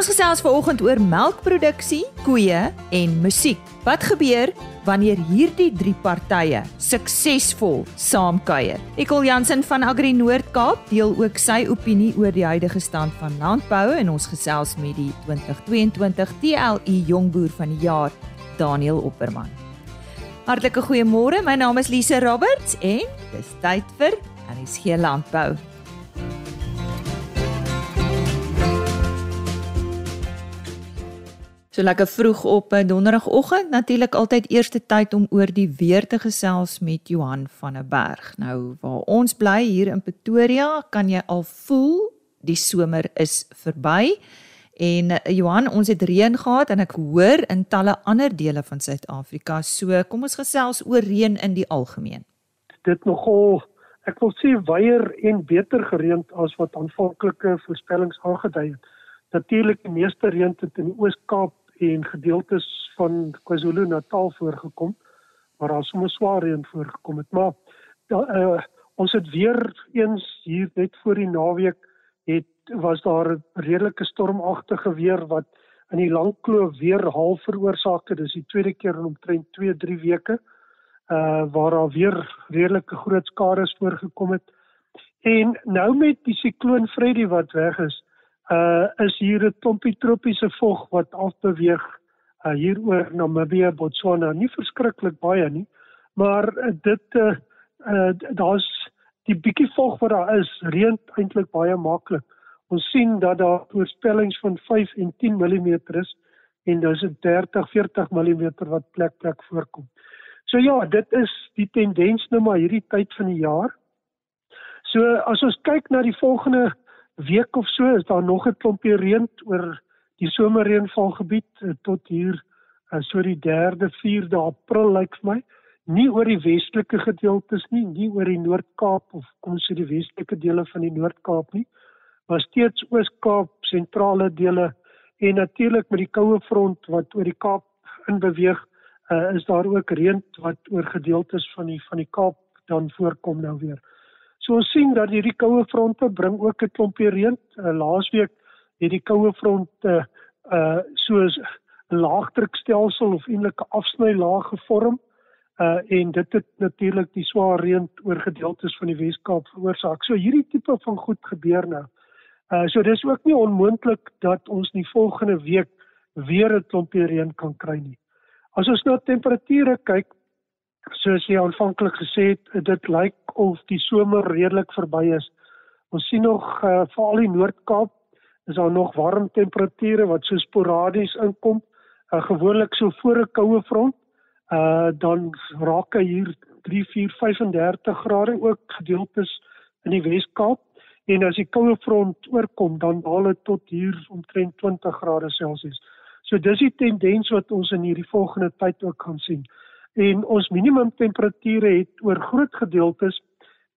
Ons gesels vanoggend oor melkproduksie, koeie en musiek. Wat gebeur wanneer hierdie drie partye suksesvol saamkuier? Ekol Jansen van Agri Noord-Kaap deel ook sy opinie oor die huidige stand van landbou en ons gesels met die 2022 TLU Jongboer van die Jaar, Daniel Opperman. Hartlike goeiemôre, my naam is Lise Roberts en dis tyd vir RSG Landbou. So lekker vroeg op 'n donderdagoggend, natuurlik altyd eerste tyd om oor die weer te gesels met Johan van der Berg. Nou waar ons bly hier in Pretoria, kan jy al voel die somer is verby. En eh, Johan, ons het reën gehad en ek hoor in talle ander dele van Suid-Afrika. So kom ons gesels oor reën in die algemeen. Dit nogal ek wil sê weier en beter gereend as wat aanvanklike voorspellings aangedui het. Natuurlik die meeste reën het in die Oos-Kaap en gedeeltes van KwaZulu-Natal voorgekom waar daar sommer swaar reën voorgekom het. Maar da, uh, ons het weer eens hier net voor die naweek het was daar 'n redelike stormagtige weer wat in die Langkloof weer half veroorsaak het. Dis die tweede keer in omtrent 2-3 weke uh waar daar weer redelike groot skade voorgekom het. En nou met die sikloon Freddy wat weg is, uh is hier 'n klompie tropiese vog wat afbeweeg uh hier oor Namibië, Botswana, nie verskriklik baie nie, maar uh, dit uh, uh daar's die bietjie vog wat daar is, reën eintlik baie maklik. Ons sien dat daar voorspellings van 5 en 10 mm is en dis 'n 30, 40 mm wat plek plek voorkom. So ja, dit is die tendens nou maar hierdie tyd van die jaar. So as ons kyk na die volgende week of so is daar nog 'n klompie reën oor die somerreënvalgebied eh, tot hier uh, so die 3de 4de April lyk vir my nie oor die westelike gedeeltes nie nie oor die Noord-Kaap of kom ons sê die westelike dele van die Noord-Kaap nie maar steeds Oos-Kaap sentrale dele en natuurlik met die koue front wat oor die Kaap inbeweeg uh, is daar ook reën wat oor gedeeltes van die van die Kaap dan voorkom nou weer. So ons sien dat hierdie koue fronte bring ook 'n klompie reën. Uh, Laasweek het die koue fronte uh soos 'n laagdrukstelsel of eintlik 'n afsnylaag gevorm. Uh en dit het natuurlik die swaar reën oor gedeeltes van die Wes-Kaap veroorsaak. So hierdie tipe van goed gebeur nou. Uh so dis ook nie onmoontlik dat ons nie volgende week weer 'n klompie reën kan kry nie. As ons na temperature kyk, soos jy aanvanklik gesê het, dit lyk of die somer redelik verby is. Ons sien nog uh, veral in Noord-Kaap is daar nog warm temperature wat so sporadies inkom, uh, gewoonlik so voor 'n koue front. Uh dan raak hy hier 3, 4, 35 grade ook gedeeltes in die Wes-Kaap en as die koue front oorkom dan daal dit tot hier omtrent 20 grade Celsius. So dis die tendens wat ons in hierdie volgende tyd ook gaan sien en ons minimum temperature het oor groot gedeeltes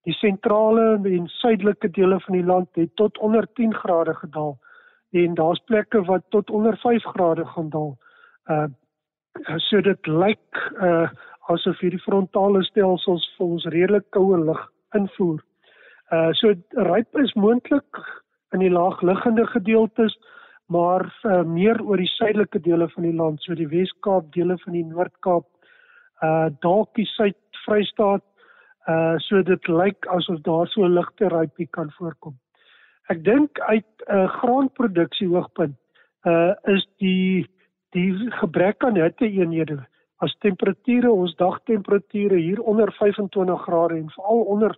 die sentrale en suidelike dele van die land het tot onder 10 grade gedaal en daar's plekke wat tot onder 5 grade gaan daal. Uh so dit lyk uh asof hierdie frontale stelsels vir ons redelik koue lug invoer. Uh so ryp is moontlik in die laagliggende gedeeltes maar uh, meer oor die suidelike dele van die land, so die Wes-Kaap, dele van die Noord-Kaap, uh dalk die Suid-Vrystaat uh so dit lyk asof daar so ligte rypie kan voorkom. Ek dink uit 'n uh, graanproduksie hoogpunt uh is die die gebrek aan hitteeenhede as temperature ons dagtemperature hier onder 25 grade en veral onder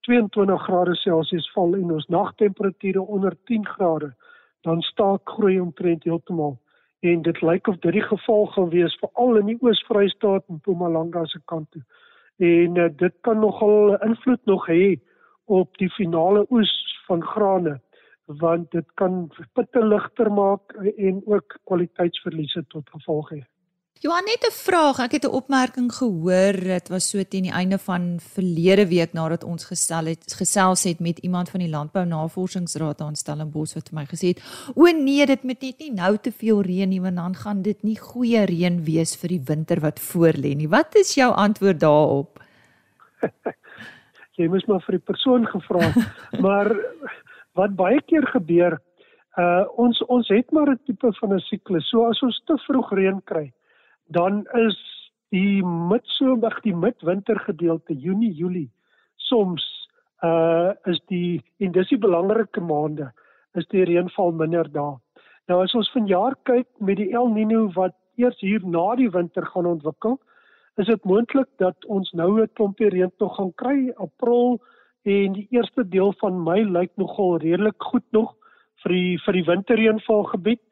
22 grade Celsius val en ons nagtemperature onder 10 grade dan staak groei omtrent heeltemal en dit lyk of dit die geval gaan wees veral in die Oos-Vrystaat en Mpumalanga se kant toe. En uh, dit kan nogal invloed nog hê op die finale oes van grane want dit kan bitter ligter maak en ook kwaliteitsverliese tot gevolg hê. Johan net 'n vraag. Ek het 'n opmerking gehoor. Dit was so teen die einde van verlede week nadat ons gestel het gesels het met iemand van die Landbou Navorsingsraad aan Stellenbosch wat vir my gesê het: "O nee, dit moet net nie nou te veel reën nie want dan gaan dit nie goeie reën wees vir die winter wat voorlê nie." Wat is jou antwoord daarop? Jy moes maar vir die persoon gevra, maar wat baie keer gebeur Uh ons ons het maar 'n tipe van 'n siklus. So as ons te vroeg reën kry, dan is die midsomer, die midwinter gedeelte Junie, Julie soms uh is die en dis die belangrike maande is die reënval minder daar. Nou as ons vanjaar kyk met die El Niño wat eers hier na die winter gaan ontwikkel, is dit moontlik dat ons nou 'n klompie reën tog gaan kry April en die eerste deel van Mei lyk nogal redelik goed nog vir die vir die winterreënvalgebied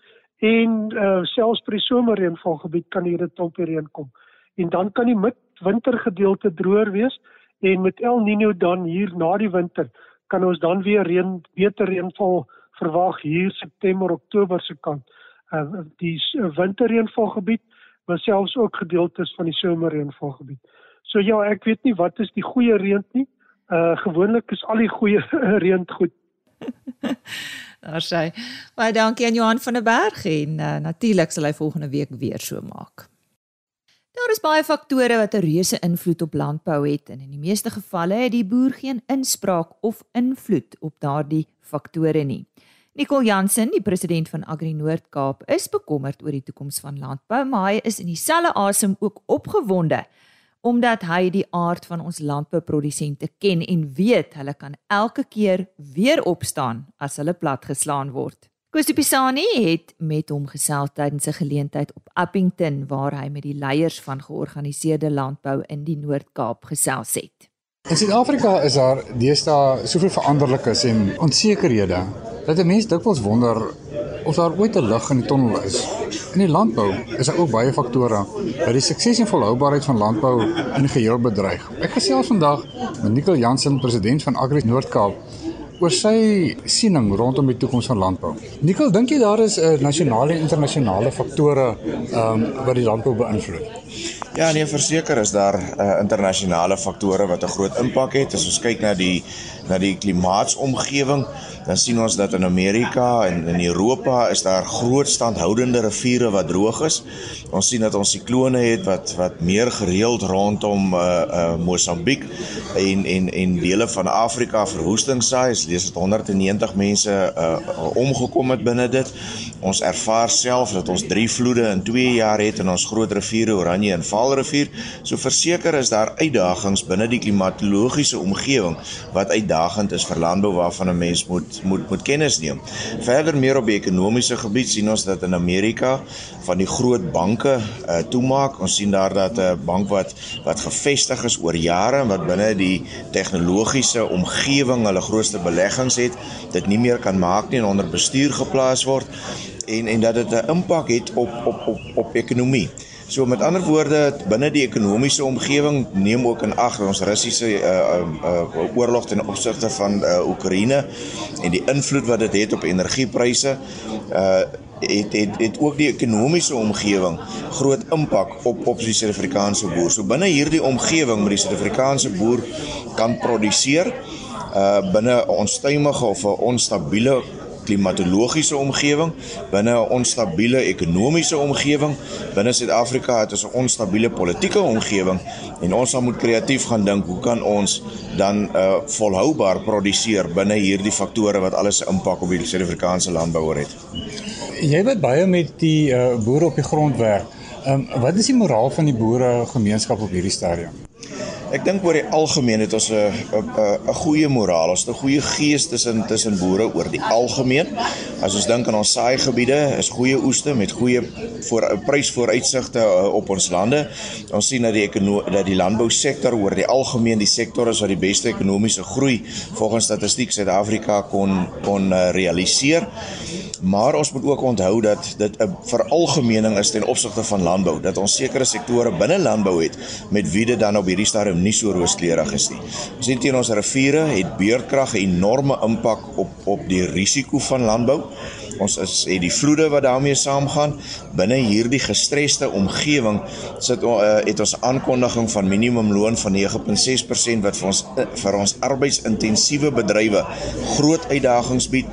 en uh, selfs vir die somerreënvalgebied kan hier 'n klompie reën kom. En dan kan die midwintergedeelte droër wees en met El Niño dan hier na die winter kan ons dan weer reën beter reënval verwag hier September Oktober se kant. Uh, die winterreënvalgebied maar selfs ook gedeeltes van die somerreënvalgebied. So ja, ek weet nie wat is die goeie reën nie. Uh gewoonlik is al die goeie reën goed. Daar sê. Baie dankie aan Johan van der Berg en uh, natuurlik sal hy volgende week weer so maak. Daar is baie faktore wat 'n reuse invloed op landbou het en in die meeste gevalle het die boer geen inspraak of invloed op daardie faktore nie. Nicole Jansen, die president van Agri Noord-Kaap, is bekommerd oor die toekoms van landbou, maar hy is in dieselfde asem ook opgewonde omdat hy die aard van ons landbouprodusente ken en weet hulle kan elke keer weer opstaan as hulle platgeslaan word. Kostupisani het met hom gesels tydens 'n geleentheid op Appington waar hy met die leiers van georganiseerde landbou in die Noord-Kaap gesels het. In Suid-Afrika is daar deesdae soveel veranderlikes en onsekerhede dat 'n mens dikwels wonder of daar ooit 'n lig in die tonnel is. In die landbou is daar ook baie faktore wat die sukses en volhoubaarheid van landbou in geheel bedreig. Ek gesels vandag met Nicole Jansen, president van Agri Noord-Kaap oor sy siening rondom die toekoms van landbou. Nicole, dink jy daar is 'n nasionale en internasionale faktore um, wat die landbou beïnvloed? Ja, nee, verseker is daar uh, internasionale faktore wat 'n groot impak het. As ons kyk na die na die klimaatsomgewing, dan sien ons dat in Amerika en in Europa is daar groot standhoudende riviere wat droog is. Ons sien dat ons siklone het wat wat meer gereeld rondom uh uh Mosambiek en en en dele van Afrika verwoesting saai. Ons lees dat 190 mense uh omgekom het binne dit. Ons ervaar self dat ons 3 vloede in 2 jaar het in ons groot riviere Oranje en Vaalrivier. So verseker is daar uitdagings binne die klimatologiese omgewing wat uitdagend is vir landbou waarvan 'n mens moet moet moet kennis neem. Verder meer op die ekonomiese gebied sien ons dat in Amerika van die groot banke uh, toemaak. Ons sien daar dat 'n uh, bank wat wat gevestig is oor jare en wat binne die tegnologiese omgewing hulle grootste beleggings het, dit nie meer kan maak nie en onder bestuur geplaas word en en dat dit 'n impak het op op op op ekonomie. So met ander woorde binne die ekonomiese omgewing neem ook in ag ons Russiese uh, uh, uh, oorlog ten opsigte van uh, Oekraïne en die invloed wat dit het op energiepryse uh het het het ook die ekonomiese omgewing groot impak op op die Suid-Afrikaanse boer. So binne hierdie omgewing met die Suid-Afrikaanse boer kan produseer uh binne 'n onstuimige of 'n onstabiele klimatologiese omgewing, binne 'n onstabiele ekonomiese omgewing, binne Suid-Afrika het ons 'n onstabiele politieke omgewing en ons sal moet kreatief gaan dink hoe kan ons dan uh volhoubaar produseer binne hierdie faktore wat alles 'n impak op die Suid-Afrikaanse landbouer het. Jy weet baie met die uh boere op die grond werk. Um, wat is die moraal van die boere gemeenskap op hierdie stadium? Ek dink oor die algemeen het ons 'n 'n 'n goeie moraal, ons het 'n goeie gees tussen tussen boere oor die algemeen. As ons dink aan ons saaigebiede, is goeie oeste met goeie voor prysvooruitsigte uh, op ons lande. Ons sien dat die dat die landbousektor oor die algemeen die sektor is wat die beste ekonomiese groei volgens statistiek Suid-Afrika kon kon uh, realiseer. Maar ons moet ook onthou dat dit 'n veralgemening is ten opsigte van landbou, dat ons sekere sektore binne landbou het met wie dit dan op hierdie stadium nie so rooskleurig is nie. Ons sien teen ons riviere het beurtkrag 'n enorme impak op op die risiko van landbou. Ons is het die vloede wat daarmee saamgaan binne hierdie gestresste omgewing sit uh, het ons aankondiging van minimumloon van 9.6% wat vir ons uh, vir ons arbeidsintensieve bedrywe groot uitdagings bied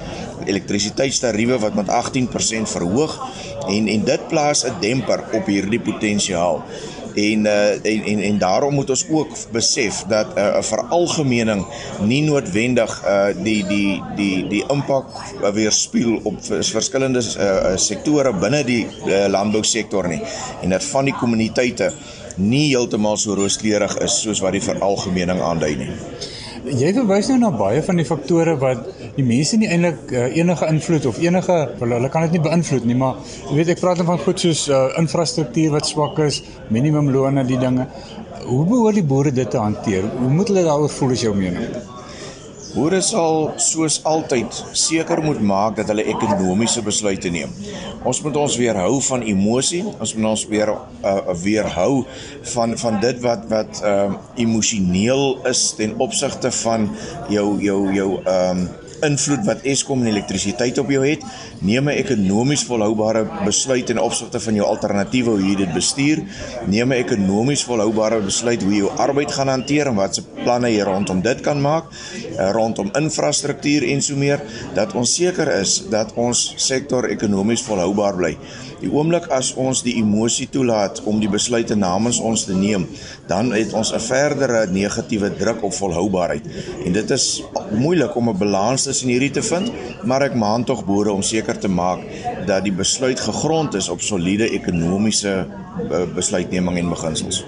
elektrisiteitstariewe wat met 18% verhoog en en dit plaas 'n demper op hierdie potensiaal. En uh en en, en daarom moet ons ook besef dat 'n uh, veralgemening nie noodwendig uh die die die die impak weerspieël op verskillende uh, sektore binne die uh, landbousektor nie en dat van die kommuniteite nie heeltemal so rooskleurig is soos wat die veralgemening aandui nie. Jy verwys nou na baie van die faktore wat die mense nie eintlik uh, enige invloed of enige wel hulle kan dit nie beïnvloed nie, maar jy weet ek praat dan van goed soos uh, infrastruktuur wat swak is, minimumloone, die dinge. Hoe behoort die boere dit te hanteer? Hoe moet hulle daaroor voel as jou mening? Boere sal soos altyd seker moet maak dat hulle ekonomiese besluite neem. Ons moet ons weerhou van emosie, ons moet ons weer uh, weerhou van van dit wat wat ehm uh, emosioneel is ten opsigte van jou jou jou ehm um, invloed wat Eskom en elektrisiteit op jou het. Neem 'n ekonomies volhoubare besluit in opsigte van jou alternatiewe hoe jy dit bestuur. Neem 'n ekonomies volhoubare besluit hoe jy jou arbeid gaan hanteer en watse planne jy rondom dit kan maak, eh, rondom infrastruktuur en so meer dat ons seker is dat ons sektor ekonomies volhoubaar bly. Die oomblik as ons die emosie toelaat om die besluite namens ons te neem, dan het ons 'n verdere negatiewe druk op volhoubaarheid. En dit is moeilik om 'n balans tussen hierdie te vind, maar ek maan tog boere om seker te maak dat die besluit gegrond is op soliede ekonomiese eh, besluitneming en beginsels.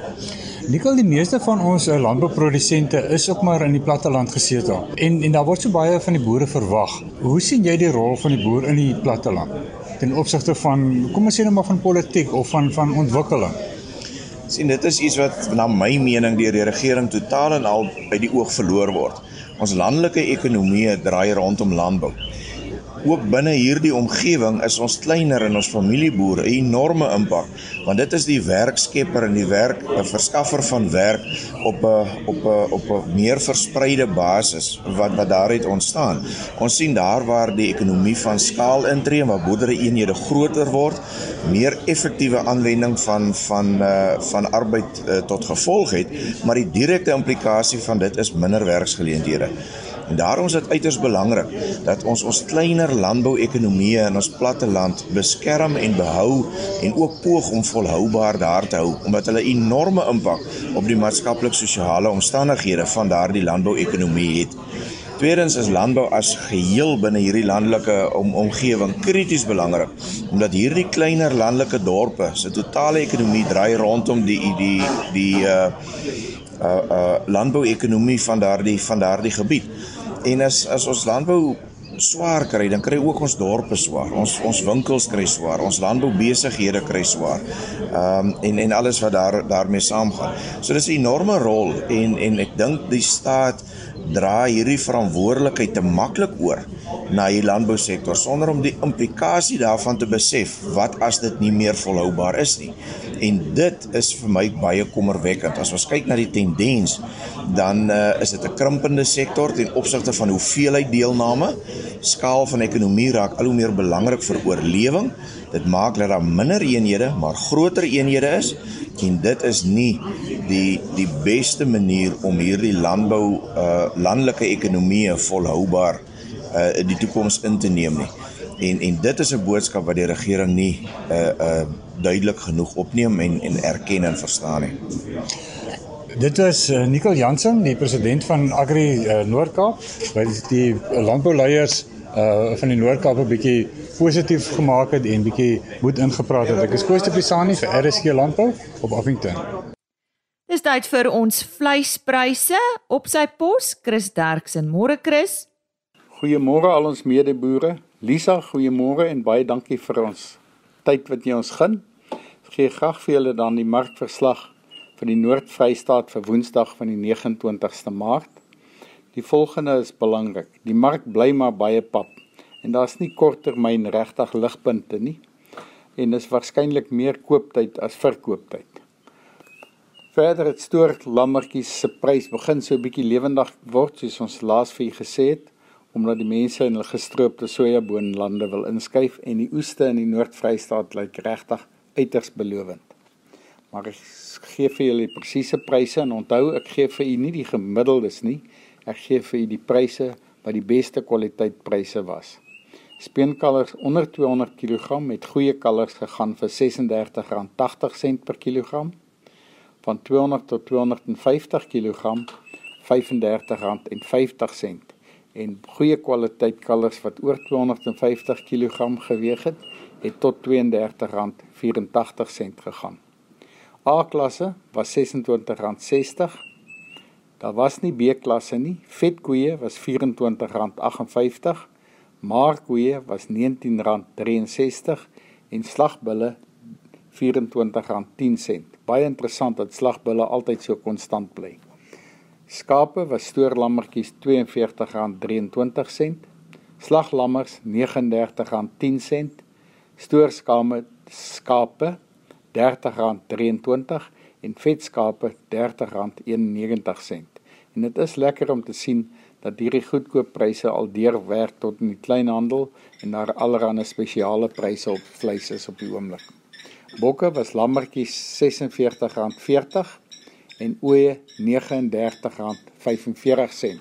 Nikkel die meeste van ons eh, landbouprodusente is ook maar in die platteland gesetel. En en daar word so baie van die boere verwag. Hoe sien jy die rol van die boer in die platteland ten opsigte van kom ons sê net maar van politiek of van van ontwikkeling? sien dit is iets wat na my mening deur die regering totaal en al by die oog verloor word. Ons landelike ekonomie draai rondom landbou ook binne hierdie omgewing is ons kleiner en ons familieboere 'n enorme impak want dit is die werkskepper en die werk 'n verskaffer van werk op 'n op 'n op 'n meer verspreide basis wat wat daar het ontstaan. Ons sien daar waar die ekonomie van skaal intree waar boerdery eenhede groter word, meer effektiewe aanwending van van uh van arbeid uh, tot gevolg het, maar die direkte implikasie van dit is minder werksgeleenthede. En daarom is dit uiters belangrik dat ons ons kleiner landbouekonomieë in ons platteland beskerm en behou en ook poog om volhoubaar daar te hou omdat hulle enorme impak op die maatskaplik-sosiale omstandighede van daardie landbouekonomie het. Tweedens is landbou as geheel binne hierdie landelike om, omgewing krities belangrik omdat hierdie kleiner landelike dorpe se totale ekonomie draai rondom die die die uh uh uh landbouekonomie van daardie van daardie gebied. En as as ons landbou swaar kry, dan kry ook ons dorpe swaar. Ons ons winkels kry swaar, ons landboubesighede kry swaar. Ehm um, en en alles wat daar daarmee saamgaan. So dis 'n enorme rol en en ek dink die staat dra hierdie verantwoordelikheid te maklik oor na die landbousektor sonder om die implikasie daarvan te besef. Wat as dit nie meer volhoubaar is nie? En dit is vir my baie kommerwekkend. As ons kyk na die tendens, dan uh, is dit 'n krimpende sektor ten opsigte van hoeveelheid deelname. Skaal van ekonomie raak al hoe meer belangrik vir oorlewing. Dit maak dat daar minder eenhede, maar groter eenhede is en dit is nie die die beste manier om hierdie landbou uh landelike ekonomie volhoubaar uh in die toekoms in te neem nie. En en dit is 'n boodskap wat die regering nie uh uh duidelik genoeg opneem en en erken en verstaan nie. Dit was Nicole Jansen, die president van Agri uh, Noord-Kaap, wat die landbouleiers uh van die Noord-Kaap 'n bietjie positief gemaak het en bietjie moed ingepraat het. Ek is Koos de Pisani vir RSG Landbou op Affington. Dis tyd vir ons vleispryse op sy pos, Chris Derksen. Môre Chris. Goeiemôre al ons medeboere. Lisa, goeiemôre en baie dankie vir ons tyd wat jy ons gun. Gee graag vir julle dan die markverslag vir die Noord-Vrystaat vir Woensdag van die 29ste Maart. Die volgende is belangrik. Die mark bly maar baie pap en daar's nie korttermyn regtig ligpunte nie en is waarskynlik meer kooptyd as verkooptyd. Verder het stoort lammetjies se prys begin so 'n bietjie lewendig word soos ons laas vir u gesê het omdat die mense in hulle gestroopte sojaboonlande wil inskuif en die oeste in die Noord-Vrystaat lyk regtig uiters belovend. Maar ek gee vir julle die presiese pryse en onthou ek gee vir u nie die gemiddeldes nie. Ek gee vir u die pryse wat die beste kwaliteit pryse was. Speenkalvers onder 200 kg met goeie kalvers gegaan vir R36.80 per kilogram. van 200 tot 250 kg R35.50 en goeie kwaliteit kalvers wat oor 250 kg geweg het, het tot R32.84 gegaan. A-klasse was R26.60. Daar was nie B-klasse nie. Vetkoeie was R24.58, maarkoeie was R19.63 en slagbulle R24.10. Baie interessant dat slagbulle altyd so konstant bly. Skape was stoorlammetjies R42.23, slaglammers R39.10, stoorskame skape R30.23 en vetskape R30.91. En dit is lekker om te sien dat hierdie goedkoop pryse al deurwerk tot in die kleinhandel en daar allerlei spesiale pryse op vleis is op die oomblik. Bokke was lammetjies R46.40 en ooe R39.45.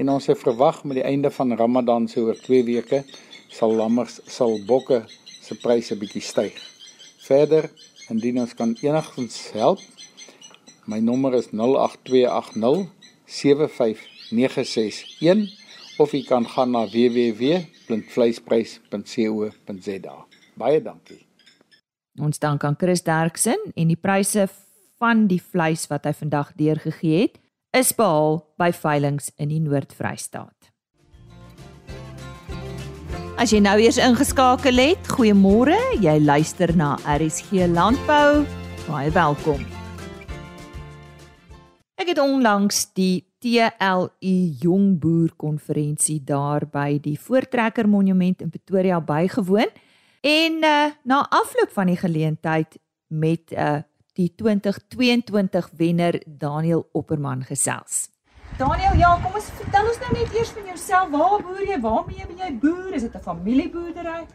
En ons het verwag met die einde van Ramadan so oor 2 weke sal lammers sal bokke se pryse bietjie styg. Verder, indien ons kan enigstens help, my nommer is 08280 75961 of jy kan gaan na www.vleisprys.co.za. Baie dankie. Ons dank aan Chris Derksen en die pryse van die vleis wat hy vandag deurgegee het, is behaal by veilinge in die Noord-Vrystaat. As jy nou eers ingeskakel het, goeiemôre. Jy luister na RSG Landbou. Baie welkom. Ek het onlangs die TLU Jongboer konferensie daar by die Voortrekker Monument in Pretoria bygewoon en uh, na afloop van die geleentheid met uh, die 2022 wenner Daniel Opperman gesels. Daniel, ja, kom ons vertel ons nou net eers van jouself. Waar boer jy? Waarmee ben jy boer? Is dit 'n familieboerdery?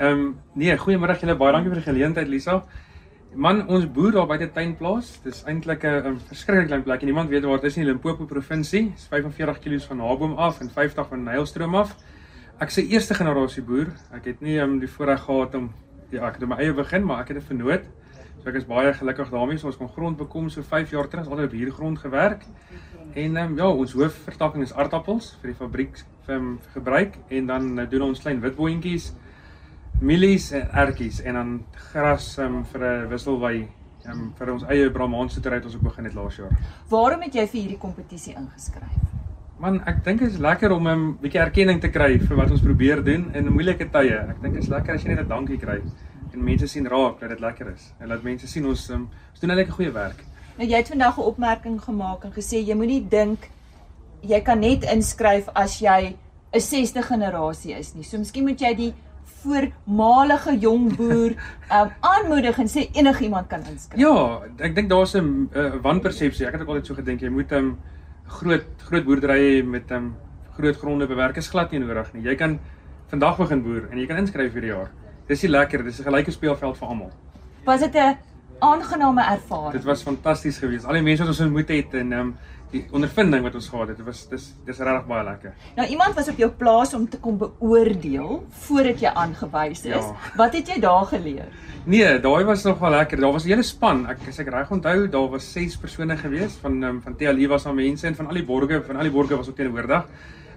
Ehm um, nee, goeiemôre julle. Baie dankie vir die geleentheid, Lisa. Man, ons boer daar by die tuinplaas. Dis eintlik 'n verskriklik klein plek niemand weet waar dit is in Limpopo provinsie. Dis 45 km van Naboom af en 50 van Nylstroom af. Ek se eerste generasie boer. Ek het nie um, die voorreg gehad om ja, ek het my eie begin, maar ek het 'n vernoot. So ek is baie gelukkig daarmee. So ons kon grond bekom so 5 jaar terug, altyd op hierdie grond gewerk. En ehm um, ja, ons hoofvertakking is aardappels vir die fabriek vir um, gebruik en dan uh, doen ons klein witboontjies, mielies en ertjies en dan gras um, vir 'n wisselwy um, vir ons eie Brahmaanse terrein ons op begin het laas jaar. Waarom het jy vir hierdie kompetisie ingeskryf? Man, ek dink dit is lekker om 'n um, bietjie erkenning te kry vir wat ons probeer doen in moeilike tye. Ek dink dit is lekker as jy net 'n dankie kry en mense sien raak dat dit lekker is en laat mense sien ons um, ons doen 'n lekker goeie werk. Nou jy het vandag 'n opmerking gemaak en gesê jy moenie dink jy kan net inskryf as jy 'n 60 generasie is nie. So miskien moet jy die voormalige jong boer um, aanmoedig en sê enigiemand kan inskryf. Ja, ek dink daar's 'n uh, wanpersepsie. Ek het ook altyd so gedink jy moet 'n um, groot groot boerdery met 'n um, groot gronde bewerk is glad nie nodig nie. Jy kan vandag begin boer en jy kan inskryf vir die jaar. Dis nie lekker, dis 'n gelyke speelveld vir almal. Was dit 'n aangename ervaring? Dit was fantasties geweest. Al die mense wat ons ontmoet het en ehm um, die ondervinding wat ons gehad het, dit was dis dis regtig baie lekker. Nou iemand was op jou plaas om te kom beoordeel voordat jy aangewys is. Ja. Wat het jy daar geleer? Nee, daai was nog wel lekker. Daar was 'n hele span. Ek as ek reg onthou, daar was 6 persone geweest van um, van TLU was daar mense en van al die borge, van al die borge was ook teenwoordig.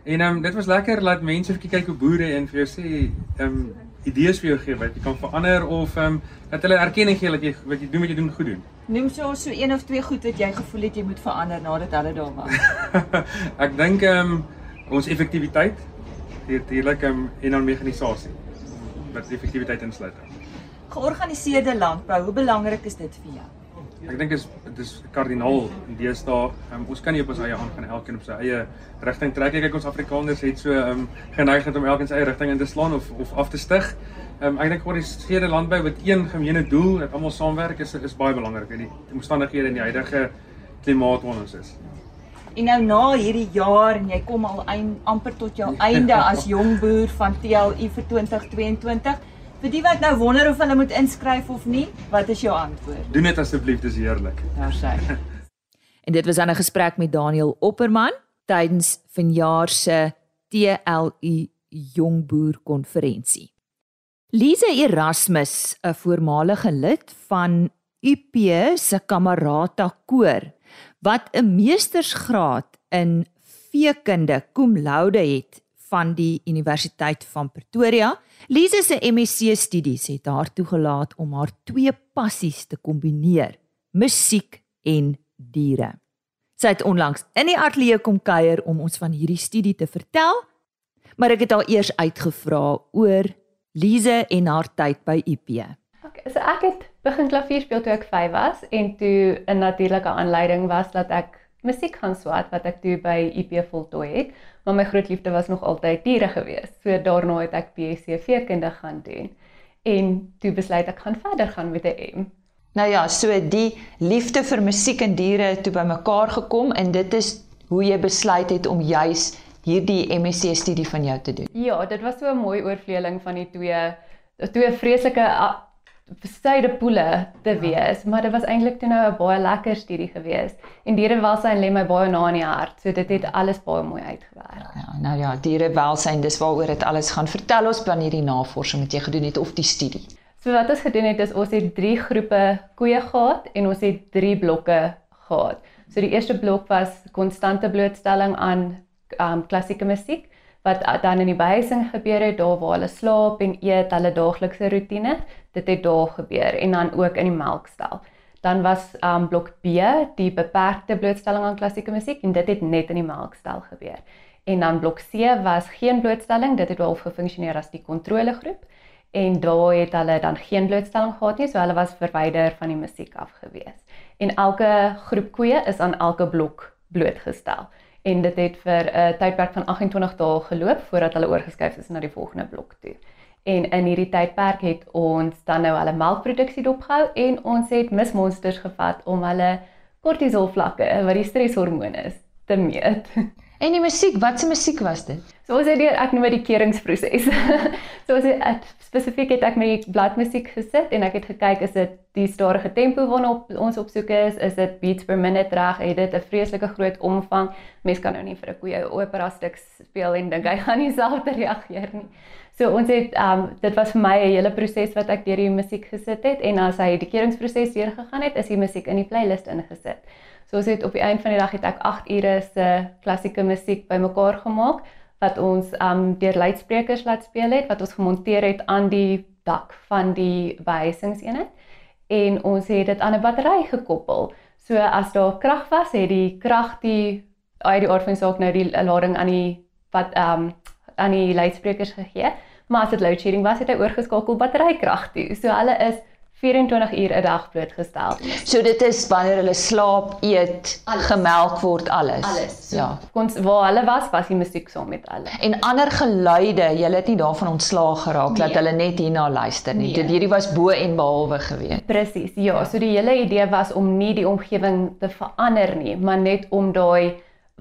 En ehm um, dit was lekker laat mense kyk hoe boere en vir jou sê ehm um, idees vir jou gee wat jy kan verander of ehm um, dat hulle erkenning gee dat jy wat jy doen wat jy doen goed doen. Noem so so een of twee goed wat jy gevoel het jy moet verander nadat hulle daar was. ek dink ehm um, ons effektiwiteit natuurlik ehm um, en dan mekanisasie wat effektiwiteit insluit. Georganiseerde landbou, hoe belangrik is dit vir jou? Ek dink is dit is kardinaal in deesdae. Um, ons kan nie op ons eie aangaan elkeen op sy eie rigting trek. Ek kyk ons Afrikaners het so um, geneigtheid om elkeen sy eie rigting in te slaan of of af te stig. Um, ek dink oor die stede landbou met een gemeene doel, dat almal saamwerk is is baie belangrik in die omstandighede in die huidige klimaat waarin ons is. En nou na hierdie jaar en jy kom al ein, amper tot jou einde as jong boer van TLU vir 2022 Vir die wat nou wonder of hulle moet inskryf of nie, wat is jou antwoord? Doen dit asseblief, dis heerlik. Daar sê. en dit was 'n gesprek met Daniel Opperman tydens vanjaar se TLU Jongboer konferensie. Lise Erasmus, 'n voormalige lid van UP se Kamerata koor wat 'n meestersgraad in veekunde cum laude het van die Universiteit van Pretoria. Lise se MSc studies het haar toegelaat om haar twee passies te kombineer: musiek en diere. Sy het onlangs in die ateljee kom kuier om ons van hierdie studie te vertel, maar ek het haar eers uitgevra oor Lise en haar tyd by UP. Okay, so ek het begin klavier speel toe ek 5 was en toe 'n natuurlike aanleiding was dat ek musiek gaan swat wat ek toe by UP voltooi het, maar my groot liefde was nog altyd diere gewees. So daarna het ek BSc veekunde gaan doen en toe besluit ek gaan verder gaan met 'n M. Nou ja, so die liefde vir musiek en diere het toe bymekaar gekom en dit is hoe jy besluit het om juis hierdie MSc studie van jou te doen. Ja, dit was so 'n mooi oorvleeling van die twee twee vreeslike besyde poele te ja. wees, maar dit was eintlik toe nou 'n baie lekker studie gewees. En dierewelsyn lê my baie na in die hart, so dit het alles baie mooi uitgewerk. Ja, nou ja, dierewelsyn, dis waaroor dit alles gaan. Vertel ons van hierdie navorsing wat jy gedoen het of die studie. So wat ons gedoen het is ons het 3 groepe koeie gehad en ons het 3 blokke gehad. So die eerste blok was konstante blootstelling aan um klassieke musiek wat dan in die behuising gebeur het, daar waar hulle slaap en eet, hulle daaglikse rotine, dit het daar gebeur en dan ook in die melkstal. Dan was um blok B die beperkte blootstelling aan klassieke musiek en dit het net in die melkstal gebeur. En dan blok C was geen blootstelling, dit het wel gefunksioneer as die kontrolegroep en daar het hulle dan geen blootstelling gehad nie, so hulle was verwyder van die musiek af gewees. En elke groep koeie is aan elke blok blootgestel en dit het vir 'n uh, tydperk van 28 dae geloop voordat hulle oorgeskuif is na die volgende blok toe. En in hierdie tydperk het ons dan nou hulle melkproduksie dopgehou en ons het mismonsters gevat om hulle kortisol vlakke wat die streshormoon is te meet. En die musiek, wat se musiek was dit? So ons het deur ek noem dit die keringproses. so ons het spesifiek het ek met die bladmusiek gesit en ek het gekyk is dit die stadige tempo waarna ons op soek is, is dit beats per minute reg, het dit 'n vreeslike groot omvang. Mens kan nou nie vir 'n koeie opera stuk speel en dink hy gaan nie self reageer nie. So ons het um dit was vir my 'n hele proses wat ek deur die musiek gesit het en as hy die keringproses deur gegaan het, is die musiek in die playlist ingesit. So ons het op die einde van die dag het ek 8 ure se klassieke musiek bymekaar gemaak wat ons um deur luidsprekers laat speel het wat ons gemonteer het aan die dak van die behuisingseenheid en ons het dit aan 'n battery gekoppel. So as daar krag was, het die krag die uit die aard van saak nou die lading aan die wat um aan die luidsprekers gegee. Maar as dit load shedding was, het hy oorgeskakel batterykrag toe. So hulle is 24 uur 'n dag blootgestel. So dit is wanneer hulle slaap, eet, alles. gemelk word alles. Alles. So, ja. Ons waar hulle was, was die musiek saam met hulle. En ander geluide, jy het nie daarvan ontslaag geraak nee. dat hulle net hierna luister nie. Nee. Dit hierdie was bo en behalwe gewees. Presies. Ja, so die hele idee was om nie die omgewing te verander nie, maar net om daai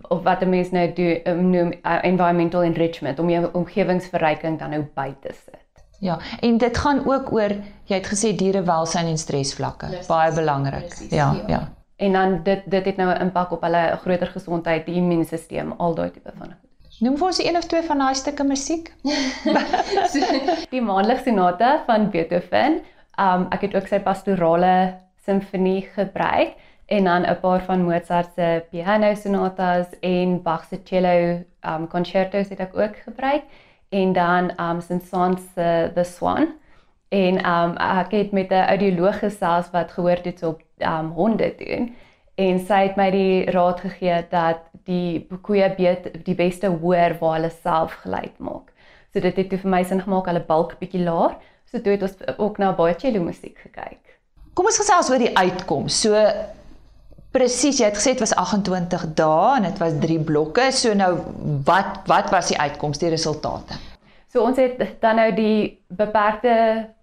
of wat 'n mens nou doen noem uh, environmental enrichment om jou omgewingsverryking dan nou by te sit. Ja, en dit gaan ook oor jy het gesê dierewelsyn en stresvlakke. Baie belangrik. Ja, ja, ja. En dan dit dit het nou 'n impak op hulle groter gesondheid, die immuunstelsel, al daai tipe van goed. Noem vir ons een of twee van daai stukke musiek. die maandelikse sonate van Beethoven. Um ek het ook sy pastorale simfonie gebruik en dan 'n paar van Mozart se piano sonatas en Bach se cello um concertos het ek ook gebruik en dan um Saint-Saëns se The Swan en um ek het met 'n audioloog gesels wat gehoor het op um honde doen en sy het my die raad gegee dat die koeie beet die beste hoor waar hulle self geluid maak. So dit het vir my sin gemaak hulle balk bietjie laer. So toe het ons ook na baie cello musiek gekyk. Kom ons gesels oor die uitkoms. So Presies, jy het gesê dit was 28 dae en dit was 3 blokke. So nou wat wat was die uitkoms, die resultate? So ons het dan nou die beperkte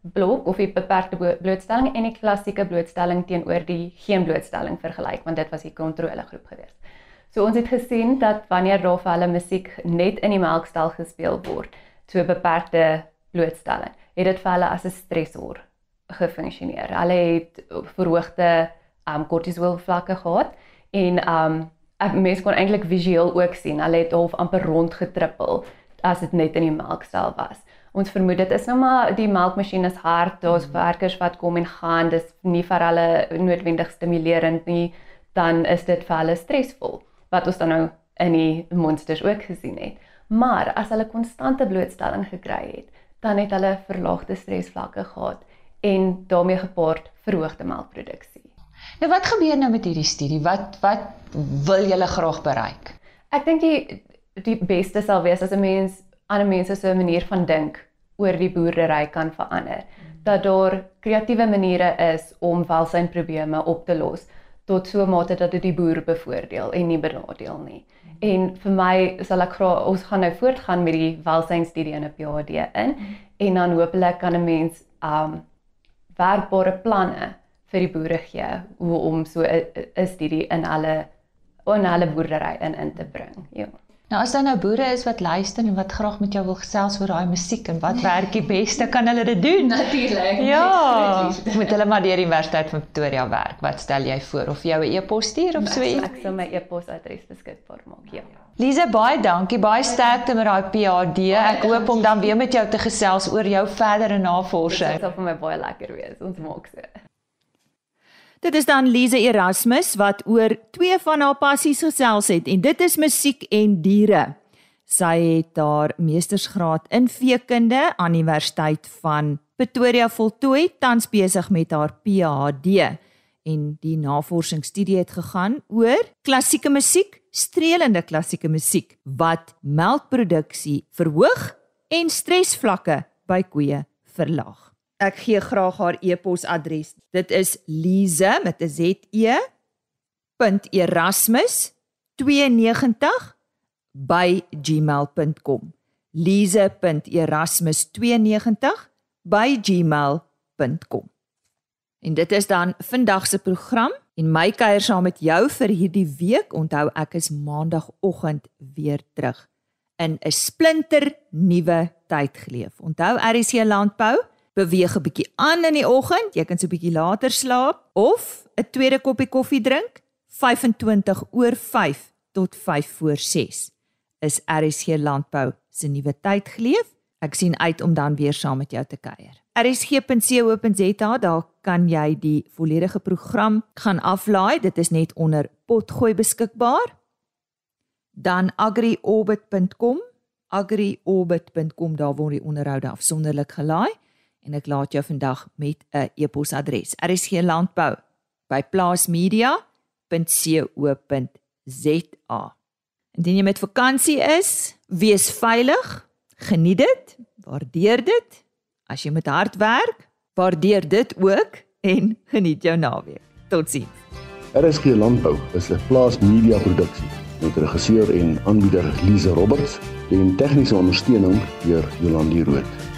blok of die beperkte blootstelling en die klassieke blootstelling teenoor die geen blootstelling vergelyk want dit was die kontrolegroep geweest. So ons het gesien dat wanneer daar vir hulle musiek net in die melkstal gespeel word, so beperkte blootstelling, het dit vir hulle as 'n stresor gefunksioneer. Hulle het verhoogde um kortisol vlakke gehad en um mens kon eintlik visueel ook sien hulle het half amper rond getrippel as dit net in die melksel was. Ons vermoed dit is nou maar die melkmasjien is hard, daar's werkers wat kom en gaan, dis nie vir hulle noodwendig stimulerend nie, dan is dit vir hulle stresvol wat ons dan nou in die monsters ook gesien het. Maar as hulle konstante blootstelling gekry het, dan het hulle verlaagde stresvlakke gehad en daarmee gepaard verhoogde melkproduksie. Nou wat gebeur nou met hierdie studie? Wat wat wil julle graag bereik? Ek dink die die beste sal wees as 'n mens ander mense se manier van dink oor die boerdery kan verander. Dat daar kreatiewe maniere is om welsynprobleme op te los tot so 'n mate dat dit die boer bevoordeel en nie benadeel nie. En vir my sal ek graag ons gaan nou voortgaan met die welsynstudie in 'n PhD in en dan hopelik kan 'n mens um werkbare planne vir die boere gee hoe om so 'n studie in alle in alle boerdery in in te bring. Ja. Nou as daar nou boere is wat luister en wat graag met jou wil gesels oor daai musiek en wat werk die beste, kan hulle dit doen. Natuurlik. Ja, moet hulle maar deur die Universiteit van Pretoria werk. Wat stel jy voor of jy 'n e-pos stuur of so iets? Ek sal my e-posadres beskikbaar maak. Ja. Lise, baie dankie. Baie sterkte met daai PhD. Ek hoop om dan weer met jou te gesels oor jou verdere navorsing. Dit sal vir my baie lekker wees. Ons maak so. Dit is dan Lise Erasmus wat oor twee van haar passies gesels het en dit is musiek en diere. Sy het haar meestersgraad in veekunde aan die Universiteit van Pretoria voltooi, tans besig met haar PhD en die navorsingsstudie het gegaan oor klassieke musiek, streelende klassieke musiek wat melkproduksie verhoog en stresvlakke by koeie verlaag. Ek gee graag haar e-posadres. Dit is lize met 'n z e .erasmus92 by gmail.com. lize.erasmus92 by gmail.com. En dit is dan vandag se program en my kuier saam met jou vir hierdie week. Onthou ek is maandagooggend weer terug in 'n splinter nuwe tyd geleef. Onthou RC Landbou beweeg 'n bietjie aan in die oggend, jy kan so 'n bietjie later slaap of 'n tweede koppie koffie drink 25 oor 5 tot 5 voor 6 is RSG Landbou se nuwe tyd geleef. Ek sien uit om dan weer saam met jou te kuier. rsg.co.za daar kan jy die volledige program gaan aflaai. Dit is net onder potgooi beskikbaar. Dan agriorbit.com agriorbit.com daar word die onderhoude afsonderlik gelaai en ek laat jou vandag met 'n e-posadres. RSG Landbou by plaasmedia.co.za. Indien jy met vakansie is, wees veilig, geniet dit, waardeer dit. As jy met hard werk, waardeer dit ook en geniet jou naweek. Totsiens. RSG Landbou is 'n plaasmedia produksie met regisseur en aanbieder Lize Roberts en tegniese ondersteuning deur Jolande Rooi.